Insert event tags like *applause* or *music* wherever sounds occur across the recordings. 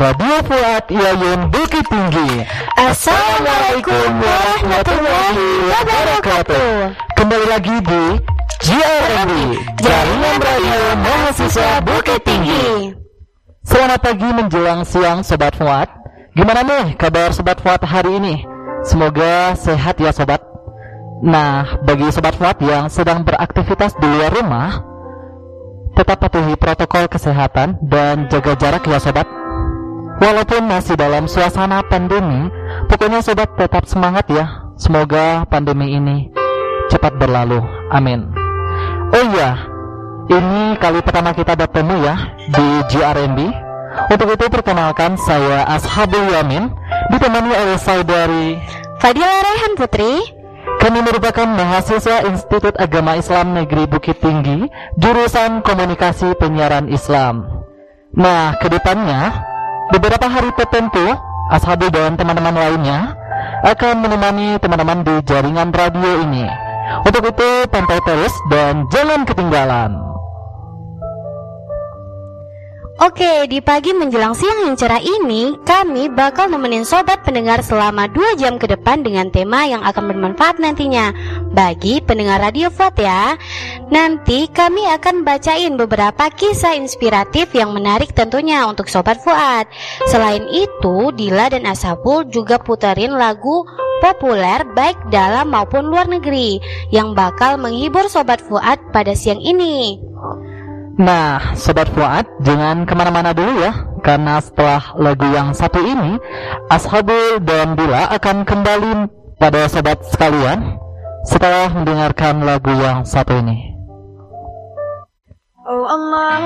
Radio Fuad Yayun Bukit Tinggi. Assalamualaikum warahmatullahi wabarakatuh. Kembali lagi di GRMB, Jaringan Radio Mahasiswa Bukit Tinggi. Selamat pagi menjelang siang Sobat Fuad. Gimana nih kabar Sobat Fuad hari ini? Semoga sehat ya Sobat. Nah, bagi Sobat Fuad yang sedang beraktivitas di luar rumah, tetap patuhi protokol kesehatan dan jaga jarak ya Sobat. Walaupun masih dalam suasana pandemi, pokoknya Sobat tetap semangat ya. Semoga pandemi ini cepat berlalu. Amin. Oh iya, ini kali pertama kita bertemu ya di GRMB. Untuk itu perkenalkan saya Ashabul Yamin ditemani oleh saudari Fadila Rehan Putri. Kami merupakan mahasiswa Institut Agama Islam Negeri Bukit Tinggi, jurusan Komunikasi Penyiaran Islam. Nah, ke depannya, beberapa hari tertentu, Ashabi dan teman-teman lainnya akan menemani teman-teman di jaringan radio ini. Untuk itu, pantau terus dan jangan ketinggalan. Oke, di pagi menjelang siang yang cerah ini, kami bakal nemenin sobat pendengar selama 2 jam ke depan dengan tema yang akan bermanfaat nantinya bagi pendengar Radio Fuad ya. Nanti kami akan bacain beberapa kisah inspiratif yang menarik tentunya untuk sobat Fuad. Selain itu, Dila dan Asabul juga puterin lagu populer baik dalam maupun luar negeri yang bakal menghibur sobat Fuad pada siang ini. Nah, Sobat Fuad, jangan ke mana-mana dulu ya, karena setelah lagu yang satu ini, Ashabul dan Bila akan kembali pada sobat sekalian setelah mendengarkan lagu yang satu ini. Oh Allah,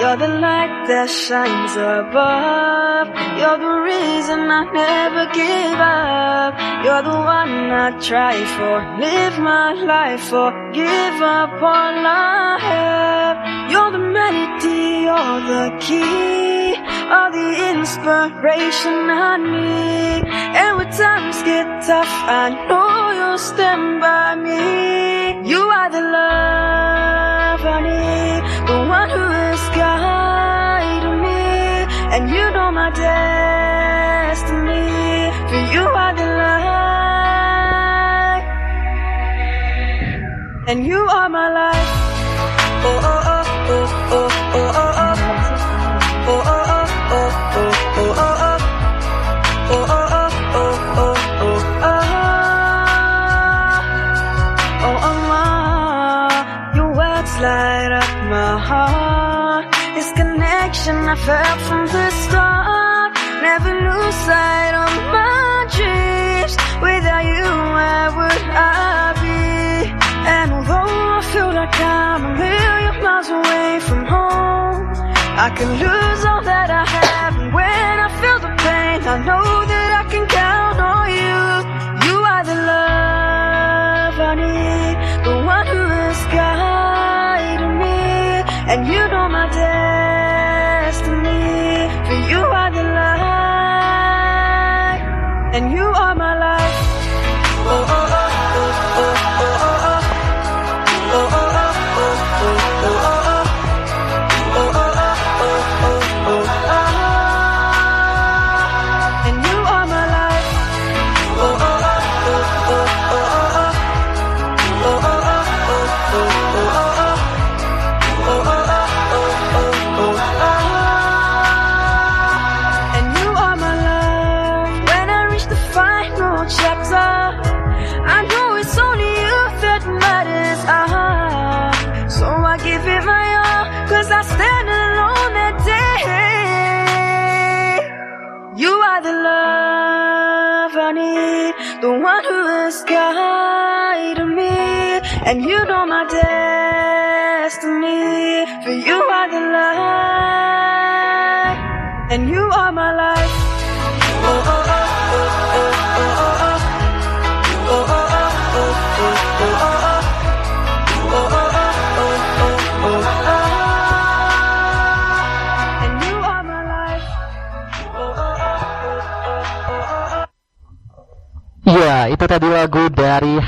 you're the light that shines above. You're the reason I never give up. You're the one I try for, live my life for, give up all I have. You're the melody, you're the key, all the inspiration I need. And when times get tough, I know you'll stand by me. You are the love my destiny. For you are the light, and you are my life. Oh oh oh oh oh oh oh oh. Oh oh oh oh oh oh oh oh. Oh oh oh oh oh oh oh. Oh light up my heart. This connection I felt from. Never sight of my dreams. Without you, where would I be? And although I feel like I'm a million miles away from home, I can lose all that I have. And when I feel the pain, I know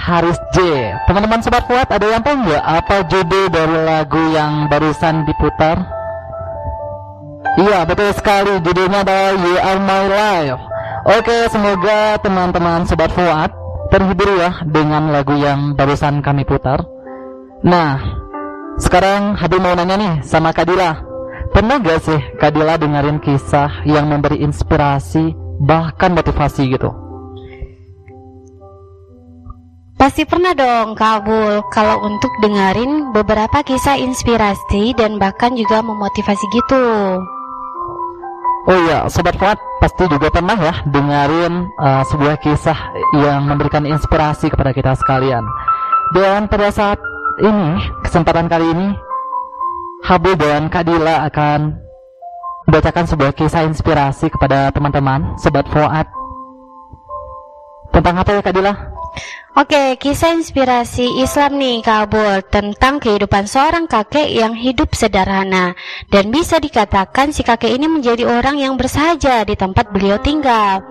Haris J. Teman-teman Sobat Fuad, ada yang tahu nggak apa judul dari lagu yang barusan diputar? Iya betul sekali judulnya adalah You Are My Life Oke semoga teman-teman Sobat Fuad terhibur ya dengan lagu yang barusan kami putar Nah sekarang Habil mau nanya nih sama Kadila Pernah gak sih Kadila dengerin kisah yang memberi inspirasi bahkan motivasi gitu? Pasti pernah dong kabul kalau untuk dengerin beberapa kisah inspirasi dan bahkan juga memotivasi gitu. Oh iya, Sobat Fuad pasti juga pernah ya dengerin uh, sebuah kisah yang memberikan inspirasi kepada kita sekalian. Dan pada saat ini, kesempatan kali ini, Habu dan Kadila akan membacakan sebuah kisah inspirasi kepada teman-teman Sobat Fuad. Tentang apa ya Kadila? Oke, kisah inspirasi Islam nih kabul tentang kehidupan seorang kakek yang hidup sederhana dan bisa dikatakan si kakek ini menjadi orang yang bersahaja di tempat beliau tinggal.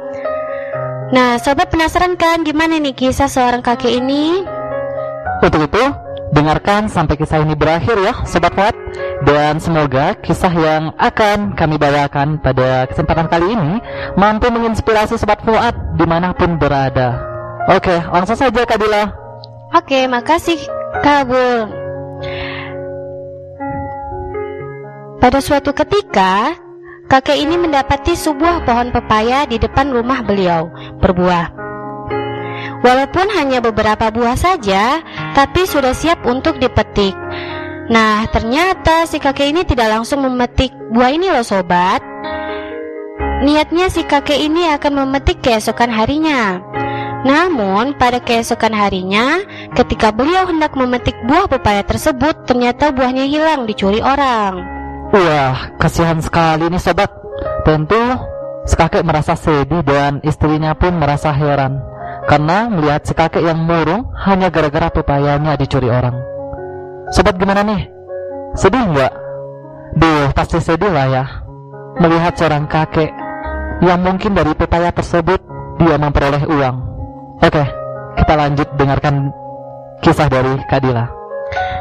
Nah, sobat penasaran kan gimana nih kisah seorang kakek ini? Untuk itu, dengarkan sampai kisah ini berakhir ya Sobat Fuad Dan semoga kisah yang akan kami bawakan pada kesempatan kali ini Mampu menginspirasi Sobat Fuad di mana pun berada Oke, langsung saja Kak Dila. Oke, makasih Kabul. Pada suatu ketika, kakek ini mendapati sebuah pohon pepaya di depan rumah beliau berbuah. Walaupun hanya beberapa buah saja, tapi sudah siap untuk dipetik. Nah, ternyata si kakek ini tidak langsung memetik buah ini loh sobat. Niatnya si kakek ini akan memetik keesokan harinya. Namun, pada keesokan harinya, ketika beliau hendak memetik buah pepaya tersebut, ternyata buahnya hilang dicuri orang. Wah, kasihan sekali nih sobat. Tentu, si kakek merasa sedih dan istrinya pun merasa heran. Karena melihat si kakek yang murung hanya gara-gara pepayanya dicuri orang. Sobat gimana nih? Sedih nggak? Duh, pasti sedih lah ya. Melihat seorang kakek yang mungkin dari pepaya tersebut dia memperoleh uang. Oke, kita lanjut dengarkan kisah dari Kadila.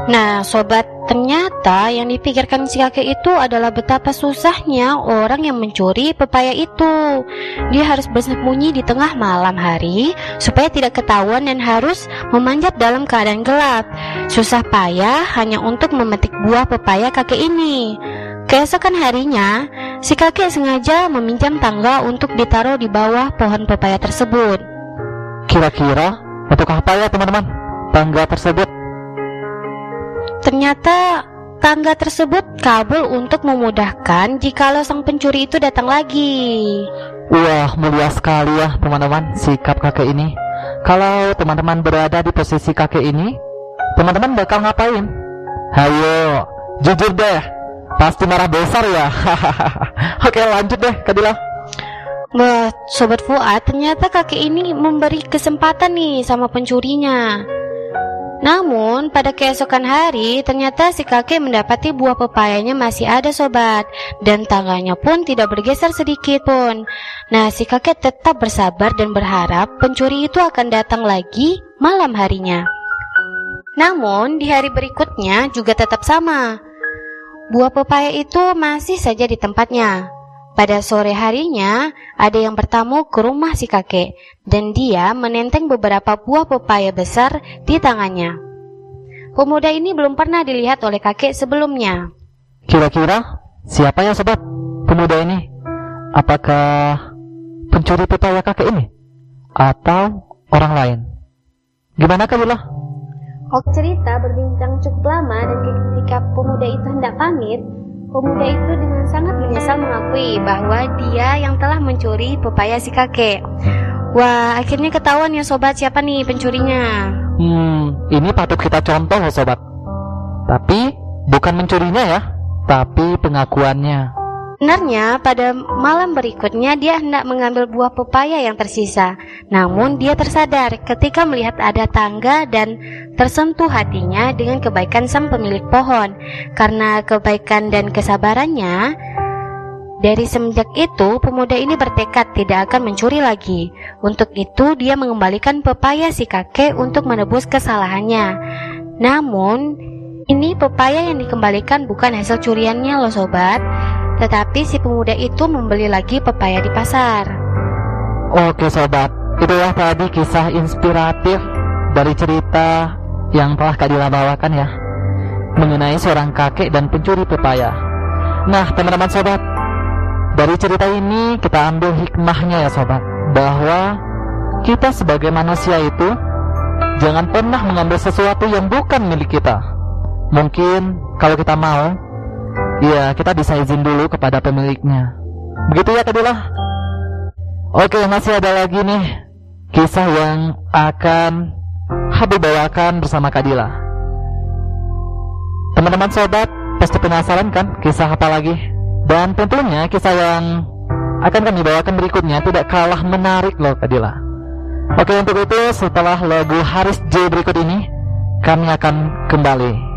Nah, sobat, ternyata yang dipikirkan si kakek itu adalah betapa susahnya orang yang mencuri pepaya itu. Dia harus bersembunyi di tengah malam hari supaya tidak ketahuan dan harus memanjat dalam keadaan gelap. Susah payah hanya untuk memetik buah pepaya kakek ini. Keesokan harinya, si kakek sengaja meminjam tangga untuk ditaruh di bawah pohon pepaya tersebut. Kira-kira untuk apa ya teman-teman tangga tersebut? Ternyata tangga tersebut kabel untuk memudahkan jikalau sang pencuri itu datang lagi. Wah, mulia sekali ya teman-teman sikap kakek ini. Kalau teman-teman berada di posisi kakek ini, teman-teman bakal ngapain? Hayo, jujur deh. Pasti marah besar ya. *laughs* Oke, lanjut deh, Kadila. Wah, Sobat Fuad, ternyata kakek ini memberi kesempatan nih sama pencurinya. Namun, pada keesokan hari, ternyata si kakek mendapati buah pepayanya masih ada sobat, dan tangganya pun tidak bergeser sedikit pun. Nah, si kakek tetap bersabar dan berharap pencuri itu akan datang lagi malam harinya. Namun, di hari berikutnya juga tetap sama. Buah pepaya itu masih saja di tempatnya. Pada sore harinya, ada yang bertamu ke rumah si kakek, dan dia menenteng beberapa buah pepaya besar di tangannya. Pemuda ini belum pernah dilihat oleh kakek sebelumnya. Kira-kira siapa ya sobat pemuda ini? Apakah pencuri pepaya kakek ini? Atau orang lain? Gimana Kabila? Ok cerita berbincang cukup lama dan ketika pemuda itu hendak pamit, Pemuda itu dengan sangat menyesal mengakui bahwa dia yang telah mencuri pepaya si kakek. Wah, akhirnya ketahuan ya sobat siapa nih pencurinya. Hmm, ini patut kita contoh ya sobat. Tapi bukan mencurinya ya, tapi pengakuannya. Sebenarnya pada malam berikutnya dia hendak mengambil buah pepaya yang tersisa. Namun dia tersadar ketika melihat ada tangga dan tersentuh hatinya dengan kebaikan sang pemilik pohon. Karena kebaikan dan kesabarannya, dari semenjak itu pemuda ini bertekad tidak akan mencuri lagi. Untuk itu dia mengembalikan pepaya si kakek untuk menebus kesalahannya. Namun, ini pepaya yang dikembalikan bukan hasil curiannya loh sobat Tetapi si pemuda itu membeli lagi pepaya di pasar. Oke sobat, itulah tadi kisah inspiratif dari cerita yang telah Kak Dila bawakan ya mengenai seorang kakek dan pencuri pepaya. Nah, teman-teman sobat, dari cerita ini kita ambil hikmahnya ya sobat, bahwa kita sebagai manusia itu jangan pernah mengambil sesuatu yang bukan milik kita. Mungkin kalau kita mau, ya kita bisa izin dulu kepada pemiliknya. Begitu ya Kadila? Oke, masih ada lagi nih kisah yang akan Habib bawakan bersama Kadila. Teman-teman sobat, pasti penasaran kan kisah apa lagi? Dan tentunya kisah yang akan kami bawakan berikutnya tidak kalah menarik loh Kadila. Oke untuk itu setelah lagu Haris J berikut ini kami akan kembali.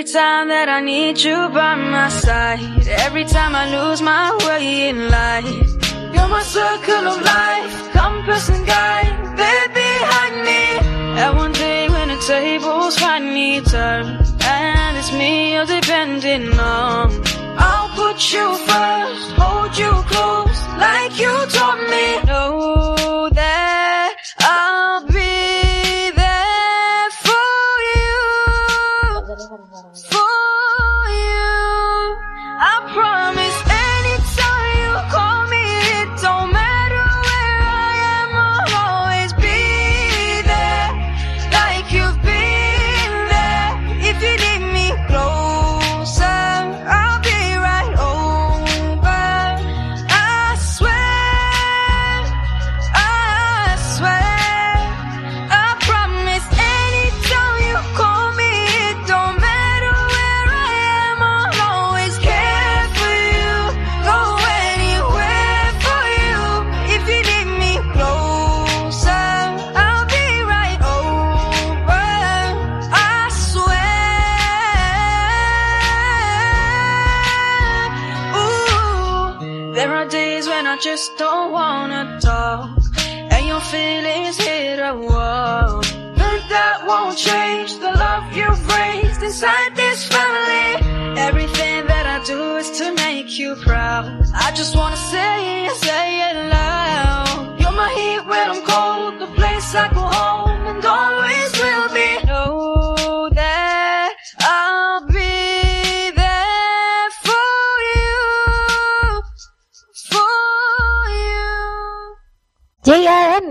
Every time that I need you by my side, every time I lose my way in life, you're my circle of life, compass and guide, there behind me. And one day when the tables finally turn, and it's me you're depending on, I'll put you first, hold you close, when I just don't wanna talk, and your feelings hit a wall. But that won't change the love you've raised inside this family. Everything that I do is to make you proud. I just wanna say it, say it loud. You're my heat when I'm cold, the place I go home, and always will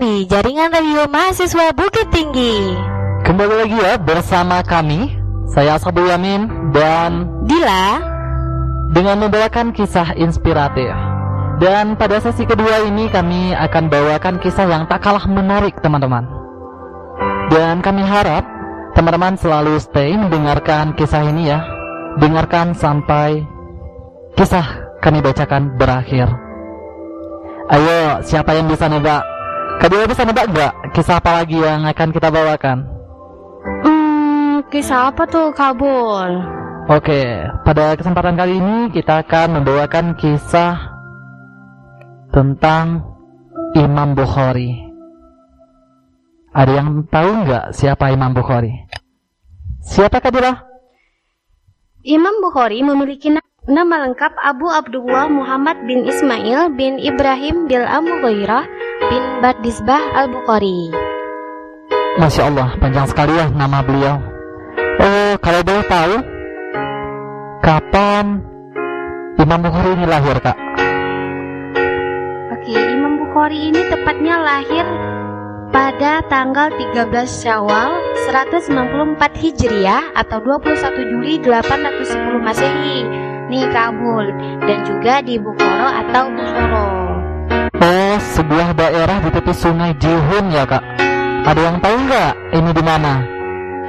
JRMB, Jaringan Radio Mahasiswa Bukit Tinggi. Kembali lagi ya bersama kami, saya Sabul Yamin dan Dila, dengan membawakan kisah inspiratif. Dan pada sesi kedua ini kami akan bawakan kisah yang tak kalah menarik teman-teman. Dan kami harap teman-teman selalu stay mendengarkan kisah ini ya. Dengarkan sampai kisah kami bacakan berakhir. Ayo, siapa yang bisa nebak? Kedua bisa nebak nggak kisah apa lagi yang akan kita bawakan? hmm, kisah apa tuh Kabul? Oke, pada kesempatan kali ini kita akan membawakan kisah tentang Imam Bukhari. Ada yang tahu nggak siapa Imam Bukhari? Siapa Kadira? Imam Bukhari memiliki na- nama lengkap Abu Abdullah Muhammad bin Ismail bin Ibrahim bin Al-Mughirah bin Badisbah Al-Bukhari. Masya Allah, panjang sekali ya nama beliau. Oh, kalau boleh tahu, kapan Imam Bukhari ini lahir, Kak? Oke, Imam Bukhari ini tepatnya lahir pada tanggal 13 Syawal 194 Hijriah atau 21 Juli 810 Masehi. Nih Kabul dan juga di Bukhara atau Bukhara. Oh, sebuah daerah di tepi sungai Jihun ya, Kak? Ada yang tahu nggak ini di mana?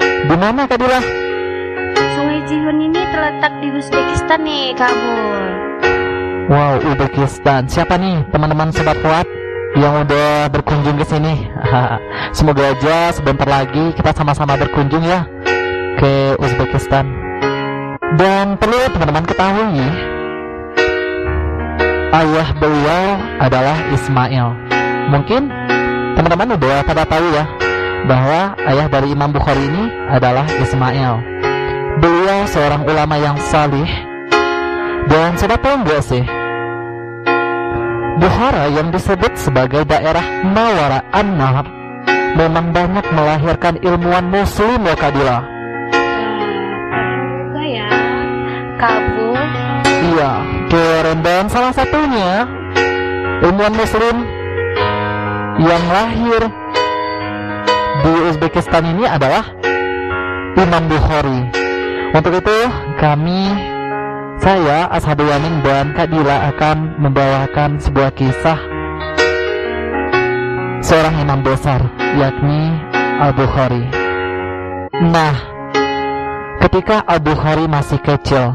Di mana, Kak Dila? Sungai Jihun ini terletak di Uzbekistan nih Kabul. Wow, Uzbekistan. Siapa nih teman-teman sobat kuat yang udah berkunjung ke sini. *laughs* Semoga aja sebentar lagi kita sama-sama berkunjung ya ke Uzbekistan. Dan perlu teman-teman ketahui, ayah beliau adalah Ismail. Mungkin teman-teman udah pada tahu ya bahwa ayah dari Imam Bukhari ini adalah Ismail. Beliau seorang ulama yang salih dan sudah tahu nggak sih Bukhara yang disebut sebagai daerah Mawara An-Nahar memang banyak melahirkan ilmuwan muslim ya Kabul. Iya, keren dan salah satunya ilmuwan muslim yang lahir di Uzbekistan ini adalah Imam Bukhari. Untuk itu kami saya, Ashabul Yamin dan Kak Dila akan membawakan sebuah kisah seorang imam besar, yakni Al-Bukhari. Nah, ketika Al-Bukhari masih kecil,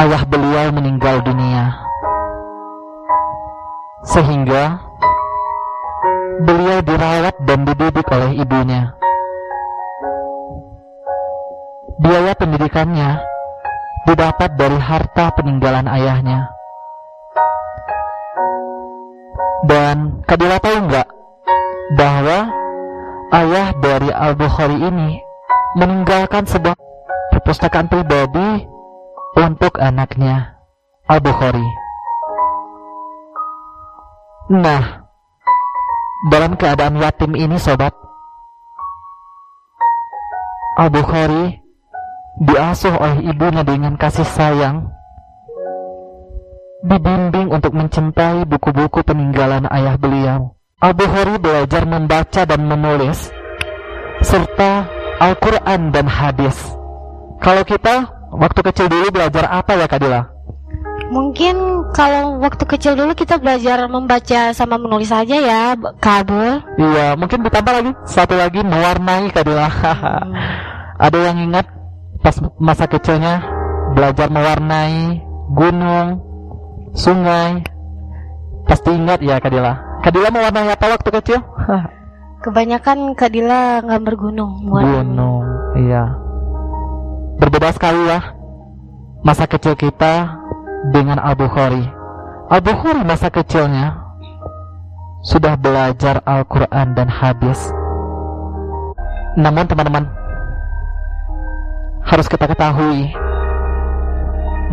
ayah beliau meninggal dunia. Sehingga beliau dirawat dan dididik oleh ibunya. Biaya pendidikannya didapat dari harta peninggalan ayahnya. Dan Kadila tahu nggak bahwa ayah dari Al-Bukhari ini meninggalkan sebuah perpustakaan pribadi untuk anaknya Al-Bukhari. Nah, dalam keadaan yatim ini sobat, Al-Bukhari diasuh oleh ibunya dengan kasih sayang, dibimbing untuk mencintai buku-buku peninggalan ayah beliau. Al-Bukhari belajar membaca dan menulis, serta Al-Quran dan hadis. Kalau kita waktu kecil dulu belajar apa ya Kadila? Mungkin kalau waktu kecil dulu kita belajar membaca sama menulis aja ya, Kabul. Iya, mungkin ditambah lagi satu lagi mewarnai Kadila. Hmm. *laughs* Ada yang ingat pas masa kecilnya belajar mewarnai gunung, sungai. Pasti ingat ya Kadila. Kadila mewarnai apa waktu kecil? *laughs* Kebanyakan Kadila gambar gunung. Gunung, iya. Berbeda sekali ya masa kecil kita dengan. Abu Khori masa kecilnya sudah belajar Al-Quran dan hadis. Namun teman-teman, harus kita ketahui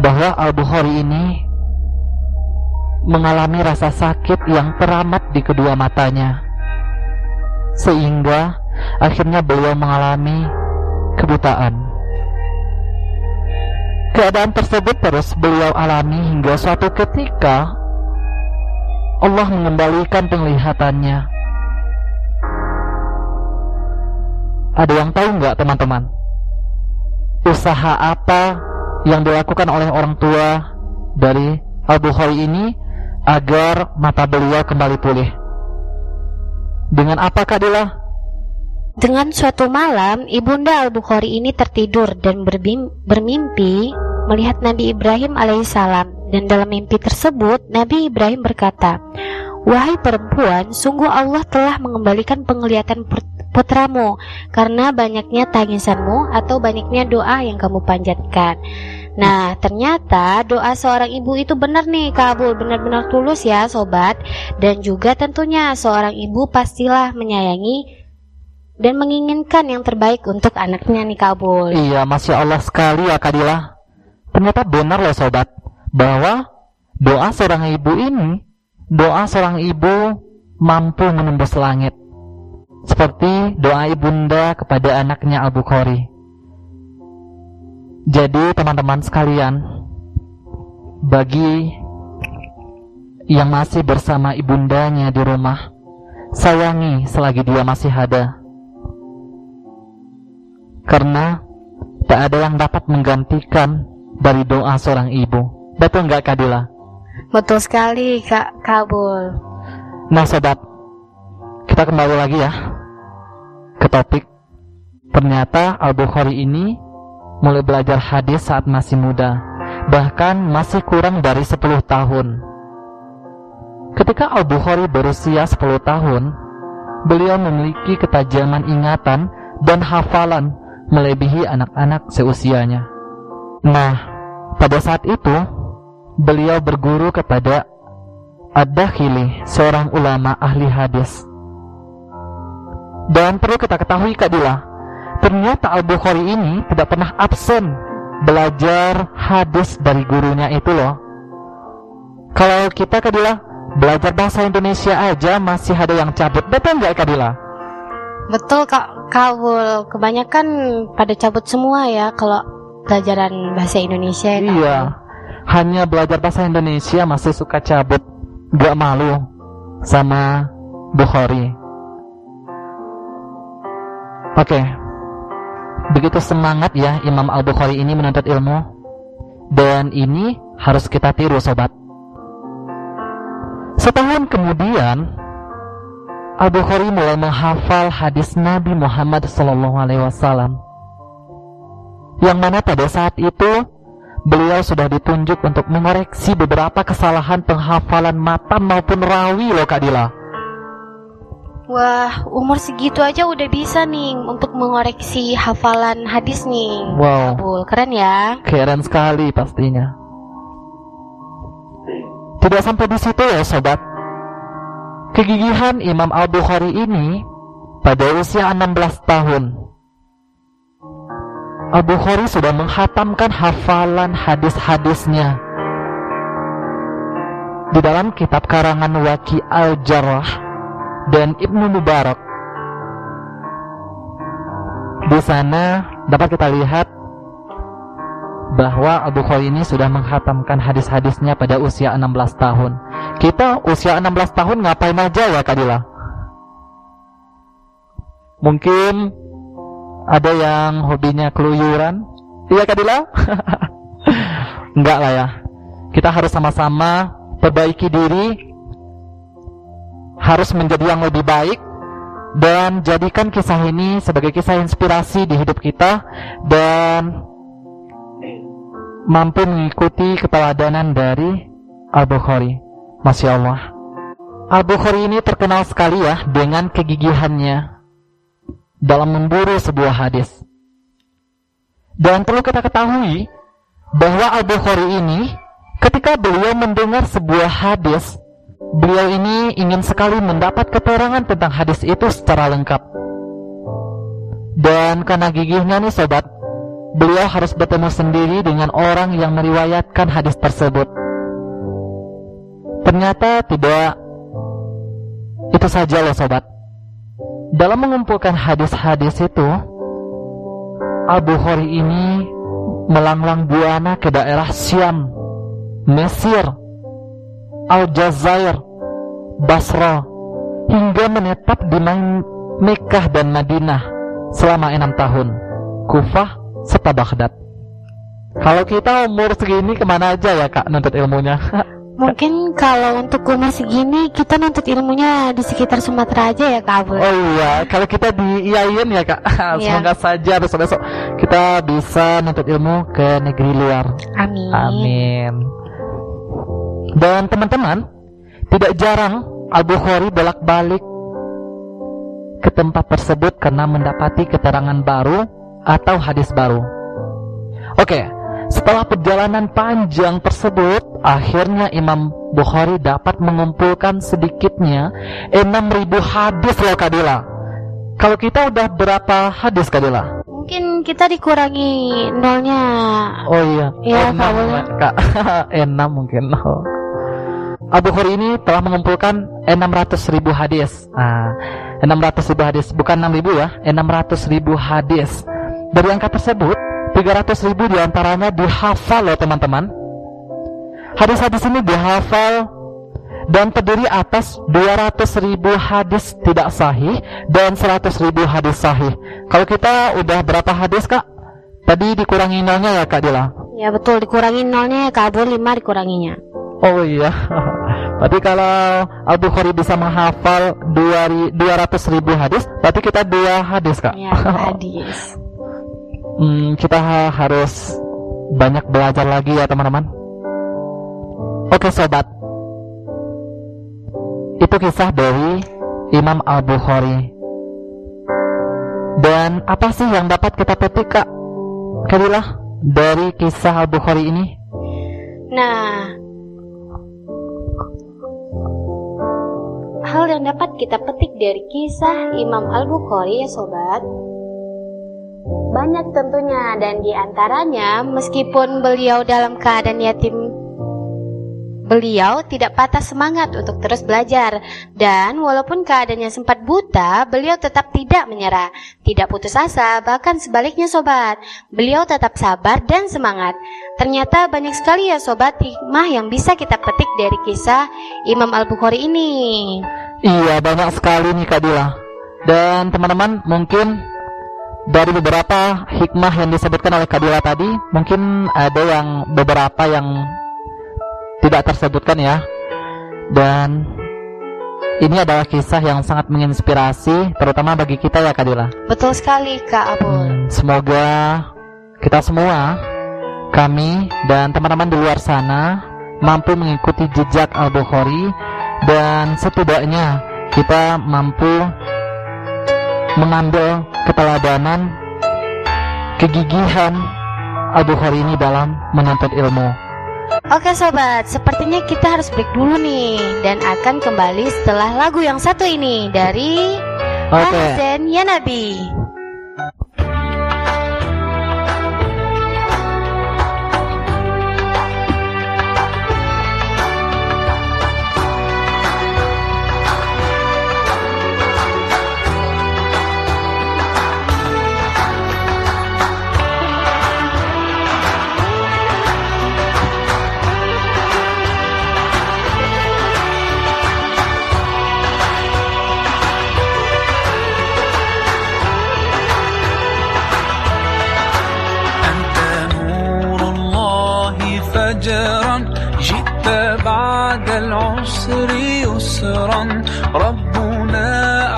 bahwa Al-Bukhari ini mengalami rasa sakit yang teramat di kedua matanya sehingga akhirnya beliau mengalami kebutaan. Keadaan tersebut terus beliau alami hingga suatu ketika Allah mengembalikan penglihatannya. Ada yang tahu nggak teman-teman? Usaha apa yang dilakukan oleh orang tua dari Al-Bukhari ini agar mata beliau kembali pulih. Dengan apa Kak Dila? Dengan suatu malam, Ibunda Al-Bukhari ini tertidur dan bermimpi melihat Nabi Ibrahim alaihissalam dan dalam mimpi tersebut Nabi Ibrahim berkata, Wahai perempuan, sungguh Allah telah mengembalikan penglihatan putramu karena banyaknya tangisanmu atau banyaknya doa yang kamu panjatkan. Nah, ternyata doa seorang ibu itu benar nih kabul, benar-benar tulus ya sobat. Dan juga tentunya seorang ibu pastilah menyayangi dan menginginkan yang terbaik untuk anaknya nih kabul. Iya, masya Allah sekali ya Kadila. Ternyata benar loh sobat bahwa doa seorang ibu ini, doa seorang ibu mampu menembus langit seperti doa ibunda kepada anaknya Abu Khori. Jadi teman-teman sekalian, bagi yang masih bersama ibundanya di rumah, sayangi selagi dia masih ada. Karena tak ada yang dapat menggantikan dari doa seorang ibu. Betul nggak Kadila? Betul sekali Kak Kabul. Nah sobat, kita kembali lagi ya ke topik. Ternyata Al-Bukhari ini mulai belajar hadis saat masih muda, bahkan masih kurang dari 10 tahun. Ketika Al-Bukhari berusia 10 tahun, beliau memiliki ketajaman ingatan dan hafalan melebihi anak-anak seusianya. Nah, pada saat itu, beliau berguru kepada Ad-Dakhili, seorang ulama ahli hadis. Dan perlu kita ketahui Kak Dila, ternyata Al-Bukhari ini tidak pernah absen belajar hadis dari gurunya itu loh. Kalau kita Kak Dila, belajar bahasa Indonesia aja masih ada yang cabut, betul nggak Kak Dila? Betul Kak. Kawul, kebanyakan pada cabut semua ya kalau pelajaran bahasa Indonesia ya Iya, hanya belajar bahasa Indonesia masih suka cabut, gak malu sama Bukhari. Oke, begitu semangat ya Imam Al Bukhari ini menuntut ilmu, dan ini harus kita tiru sobat. Setahun kemudian, Al Bukhari mulai menghafal hadis Nabi Muhammad SAW, yang mana pada saat itu beliau sudah ditunjuk untuk mengoreksi beberapa kesalahan penghafalan matan maupun rawi loh Kak Dila. Wah, umur segitu aja udah bisa nih untuk mengoreksi hafalan hadis nih. Wow, Kawul, keren ya. keren sekali pastinya. Tidak sampai di situ ya sobat. Kegigihan Imam Al-Bukhari ini pada usia 16 tahun. Al-Bukhari sudah menghatamkan hafalan hadis-hadisnya. Di dalam kitab karangan Waki Al-Jarrah dan Ibnu Mubarak. Di sana dapat kita lihat bahwa Abu Bukhari ini sudah menghatamkan hadis-hadisnya pada usia 16 tahun. Kita usia 16 tahun ngapain aja ya Kak Dila? Mungkin ada yang hobinya keluyuran? Iya Kak Dila? *laughs* Enggak lah ya. Kita harus sama-sama perbaiki diri, harus menjadi yang lebih baik, dan jadikan kisah ini sebagai kisah inspirasi di hidup kita, dan mampu mengikuti keteladanan dari Al-Bukhari. Masya Allah. Al-Bukhari ini terkenal sekali ya dengan kegigihannya dalam memburu sebuah hadis. Dan perlu kita ketahui bahwa Al-Bukhari ini ketika beliau mendengar sebuah hadis, beliau ini ingin sekali mendapat keterangan tentang hadis itu secara lengkap. Dan karena gigihnya nih sobat, beliau harus bertemu sendiri dengan orang yang meriwayatkan hadis tersebut. Ternyata tidak itu saja loh sobat. Dalam mengumpulkan hadis-hadis itu, Al-Bukhari ini melanglang buana ke daerah Syam, Mesir, Aljazair, Basra, hingga menetap di Mekah dan Madinah selama enam tahun, Kufah serta Baghdad. Kalau kita umur segini ke mana aja ya kak nuntut ilmunya? *laughs* Mungkin kalau untuk umur segini kita nuntut ilmunya di sekitar Sumatera aja ya Kak Abul. Oh iya, kalau kita di IAIN ya kak, *laughs* Iya. semoga saja besok-besok kita bisa nuntut ilmu ke negeri luar. Amin. Amin. Dan teman-teman, tidak jarang Al-Bukhari bolak-balik ke tempat tersebut karena mendapati keterangan baru atau hadis baru. Oke, setelah perjalanan panjang tersebut, akhirnya Imam Bukhari dapat mengumpulkan sedikitnya 6000 hadis loh Kadila. Kalau kita udah berapa hadis Kadila? Mungkin kita dikurangi nolnya. Oh iya. Iya, Kak, boleh. *laughs* Kak. enam mungkin. Oh. Abu Bukhari ini telah mengumpulkan 600 ribu hadis. Nah, 600 ribu hadis, bukan 6 ribu ya, 600 ribu hadis. Dari angka tersebut, 300 ribu di antaranya dihafal loh teman-teman. Hadis-hadis ini dihafal dan terdiri atas 200 ribu hadis tidak sahih dan 100 ribu hadis sahih. Kalau kita udah berapa hadis kak? Tadi dikurangi nolnya ya kak Dila? Ya betul dikurangi nolnya ya Kak Abul 5 dikuranginya. Oh iya. *laughs* Berarti kalau Al Bukhari bisa menghafal 200 ribu hadis, berarti kita dua hadis kak. Ya *laughs* hadis. Hmm, kita ha- harus banyak belajar lagi ya teman-teman. Oke sobat. Itu kisah dari Imam Al-Bukhari. Dan apa sih yang dapat kita petik Kak? Kadilah dari kisah Al-Bukhari ini? Nah, yang dapat kita petik dari kisah Imam Al-Bukhari ya sobat banyak tentunya dan di antaranya meskipun beliau dalam keadaan yatim Beliau tidak patah semangat untuk terus belajar, dan walaupun keadaannya sempat buta, beliau tetap tidak menyerah, tidak putus asa, bahkan sebaliknya sobat. Beliau tetap sabar dan semangat. Ternyata banyak sekali ya sobat hikmah yang bisa kita petik dari kisah Imam Al-Bukhari ini. Iya, banyak sekali nih Kak Dila. Dan teman-teman mungkin dari beberapa hikmah yang disebutkan oleh Kak Dila tadi, mungkin ada yang beberapa yang tidak tersebutkan ya. Dan ini adalah kisah yang sangat menginspirasi, terutama bagi kita ya Kadila. Betul sekali Kak Abul. Hmm, semoga kita semua, kami dan teman-teman di luar sana mampu mengikuti jejak Al-Bukhari dan setidaknya kita mampu mengambil keteladanan kegigihan Al-Bukhari ini dalam menuntut ilmu. Oke sobat, sepertinya kita harus break dulu nih dan akan kembali setelah lagu yang satu ini dari okay. Ahsan Ya Nabi. العسر يسرا ربنا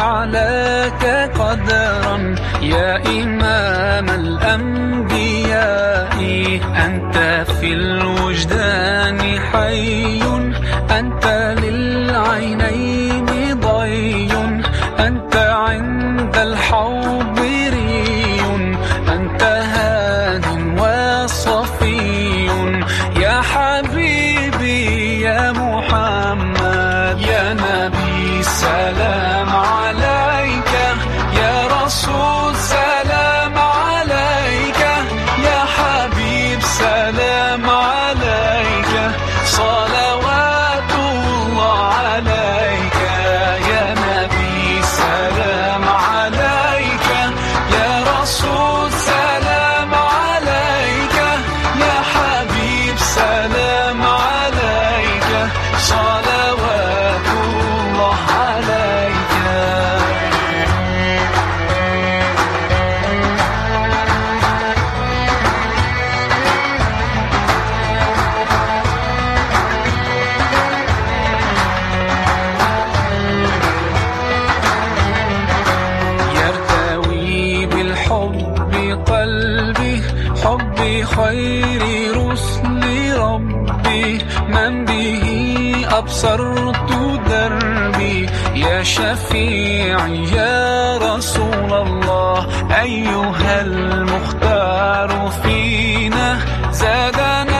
أعلاك قدرا يا إمام الأنبياء أنت في الوجدان حي أنت للعينين حب خير رسل ربي. من به أبصرت دربي. يا شفيعي يا رسول الله أيها المختار فينا. زادنا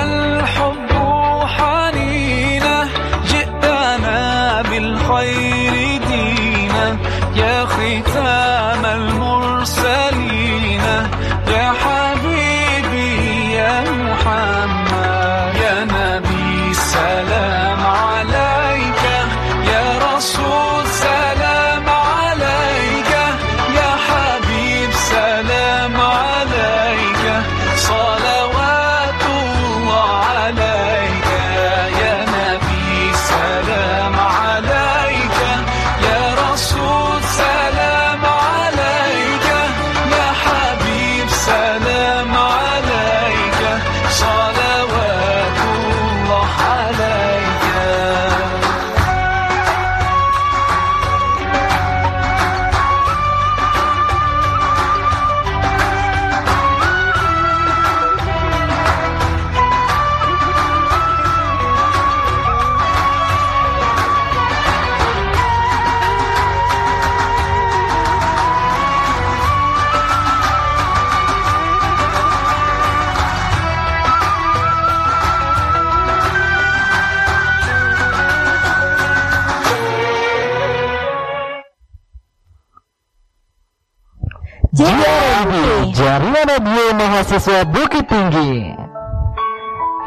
Mahasiswa Bukit Tinggi.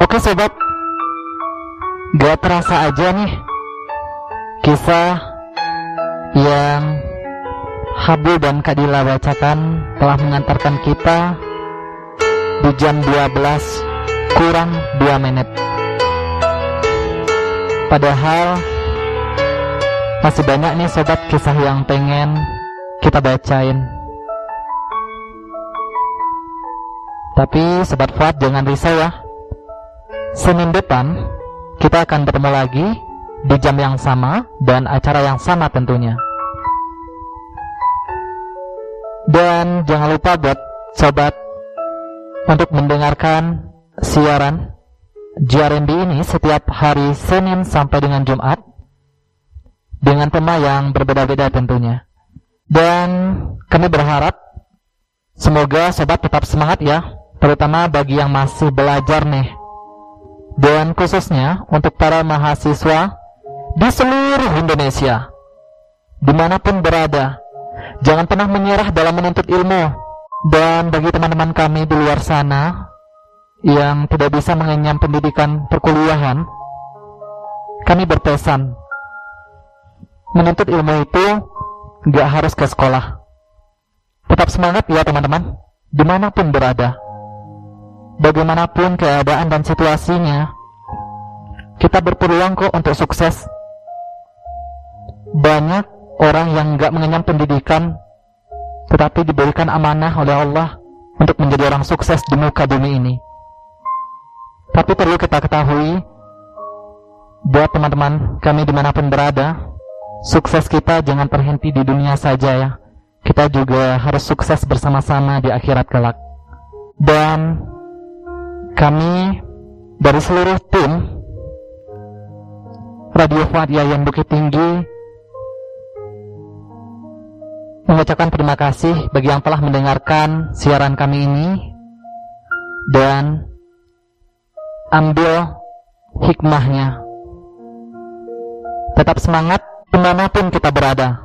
Oke sobat, gak terasa aja nih kisah yang Habu dan Kadila bacakan telah mengantarkan kita di jam 12 kurang 2 menit. Padahal masih banyak nih sobat kisah yang pengen kita bacain. Tapi Sobat Fuad jangan risau ya. Senin depan kita akan bertemu lagi di jam yang sama dan acara yang sama tentunya. Dan jangan lupa buat Sobat untuk mendengarkan siaran JRND ini setiap hari Senin sampai dengan Jumat dengan tema yang berbeda-beda tentunya. Dan kami berharap semoga sobat tetap semangat ya terutama bagi yang masih belajar nih. Dan khususnya untuk para mahasiswa di seluruh Indonesia, di mana pun berada, jangan pernah menyerah dalam menuntut ilmu. Dan bagi teman-teman kami di luar sana yang tidak bisa mengenyam pendidikan perkuliahan, kami berpesan, menuntut ilmu itu gak harus ke sekolah. Tetap semangat ya teman-teman, di mana pun berada bagaimanapun keadaan dan situasinya, kita berpeluang kok untuk sukses. Banyak orang yang nggak mengenyam pendidikan, tetapi diberikan amanah oleh Allah untuk menjadi orang sukses di muka bumi ini. Tapi perlu kita ketahui, buat teman-teman kami di mana pun berada, sukses kita jangan terhenti di dunia saja ya. Kita juga harus sukses bersama-sama di akhirat kelak. Dan kami dari seluruh tim Radio Fuad Yayan Bukit Tinggi mengucapkan terima kasih bagi yang telah mendengarkan siaran kami ini dan ambil hikmahnya. Tetap semangat di mana pun kita berada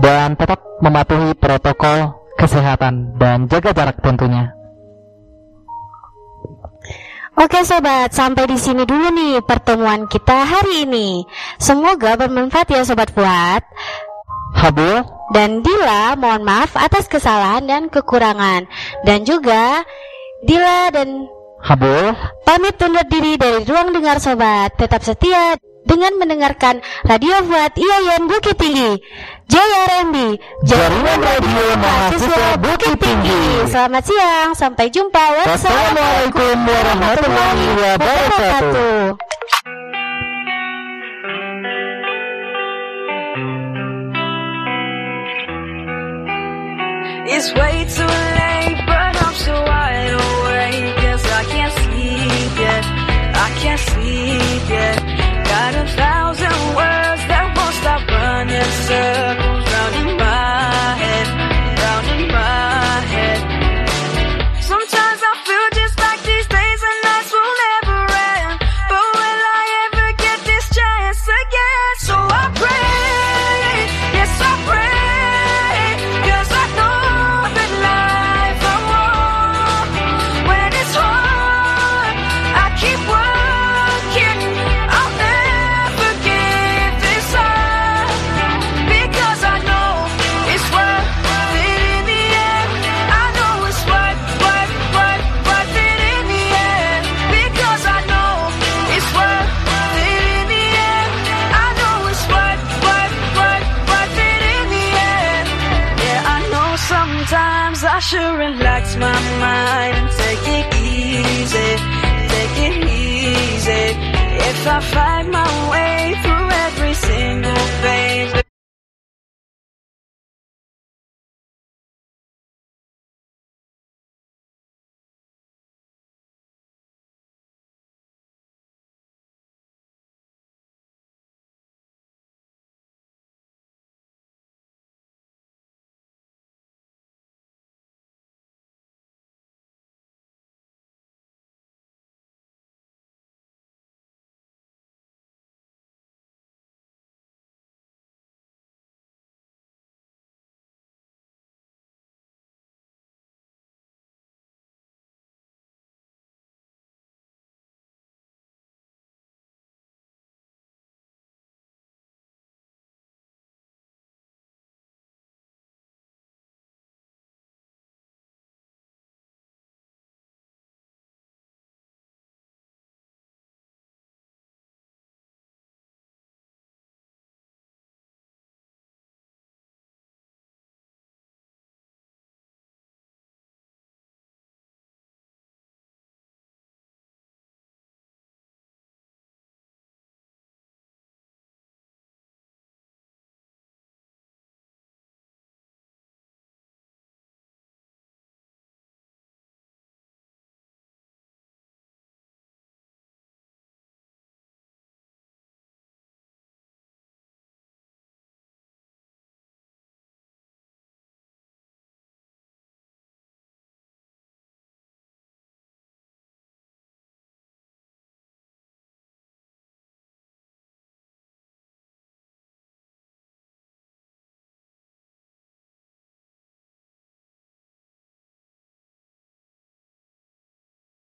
dan tetap mematuhi protokol kesehatan dan jaga jarak tentunya. Oke sobat, sampai di sini dulu nih pertemuan kita hari ini. Semoga bermanfaat ya sobat Fuad. Habu dan Dila mohon maaf atas kesalahan dan kekurangan. Dan juga Dila dan Habu pamit undur diri dari ruang dengar sobat. Tetap setia dengan mendengarkan Radio Fuad IAIN Bukit Tinggi. JRMB, Jaringan Radio Mahasiswa Bukit Tinggi. Selamat siang, sampai jumpa. Wassalamualaikum warahmatullahi wabarakatuh. It's way too late, but I'm so wide awake. Cause I can't sleep yet. I can't sleep circle. I fight my way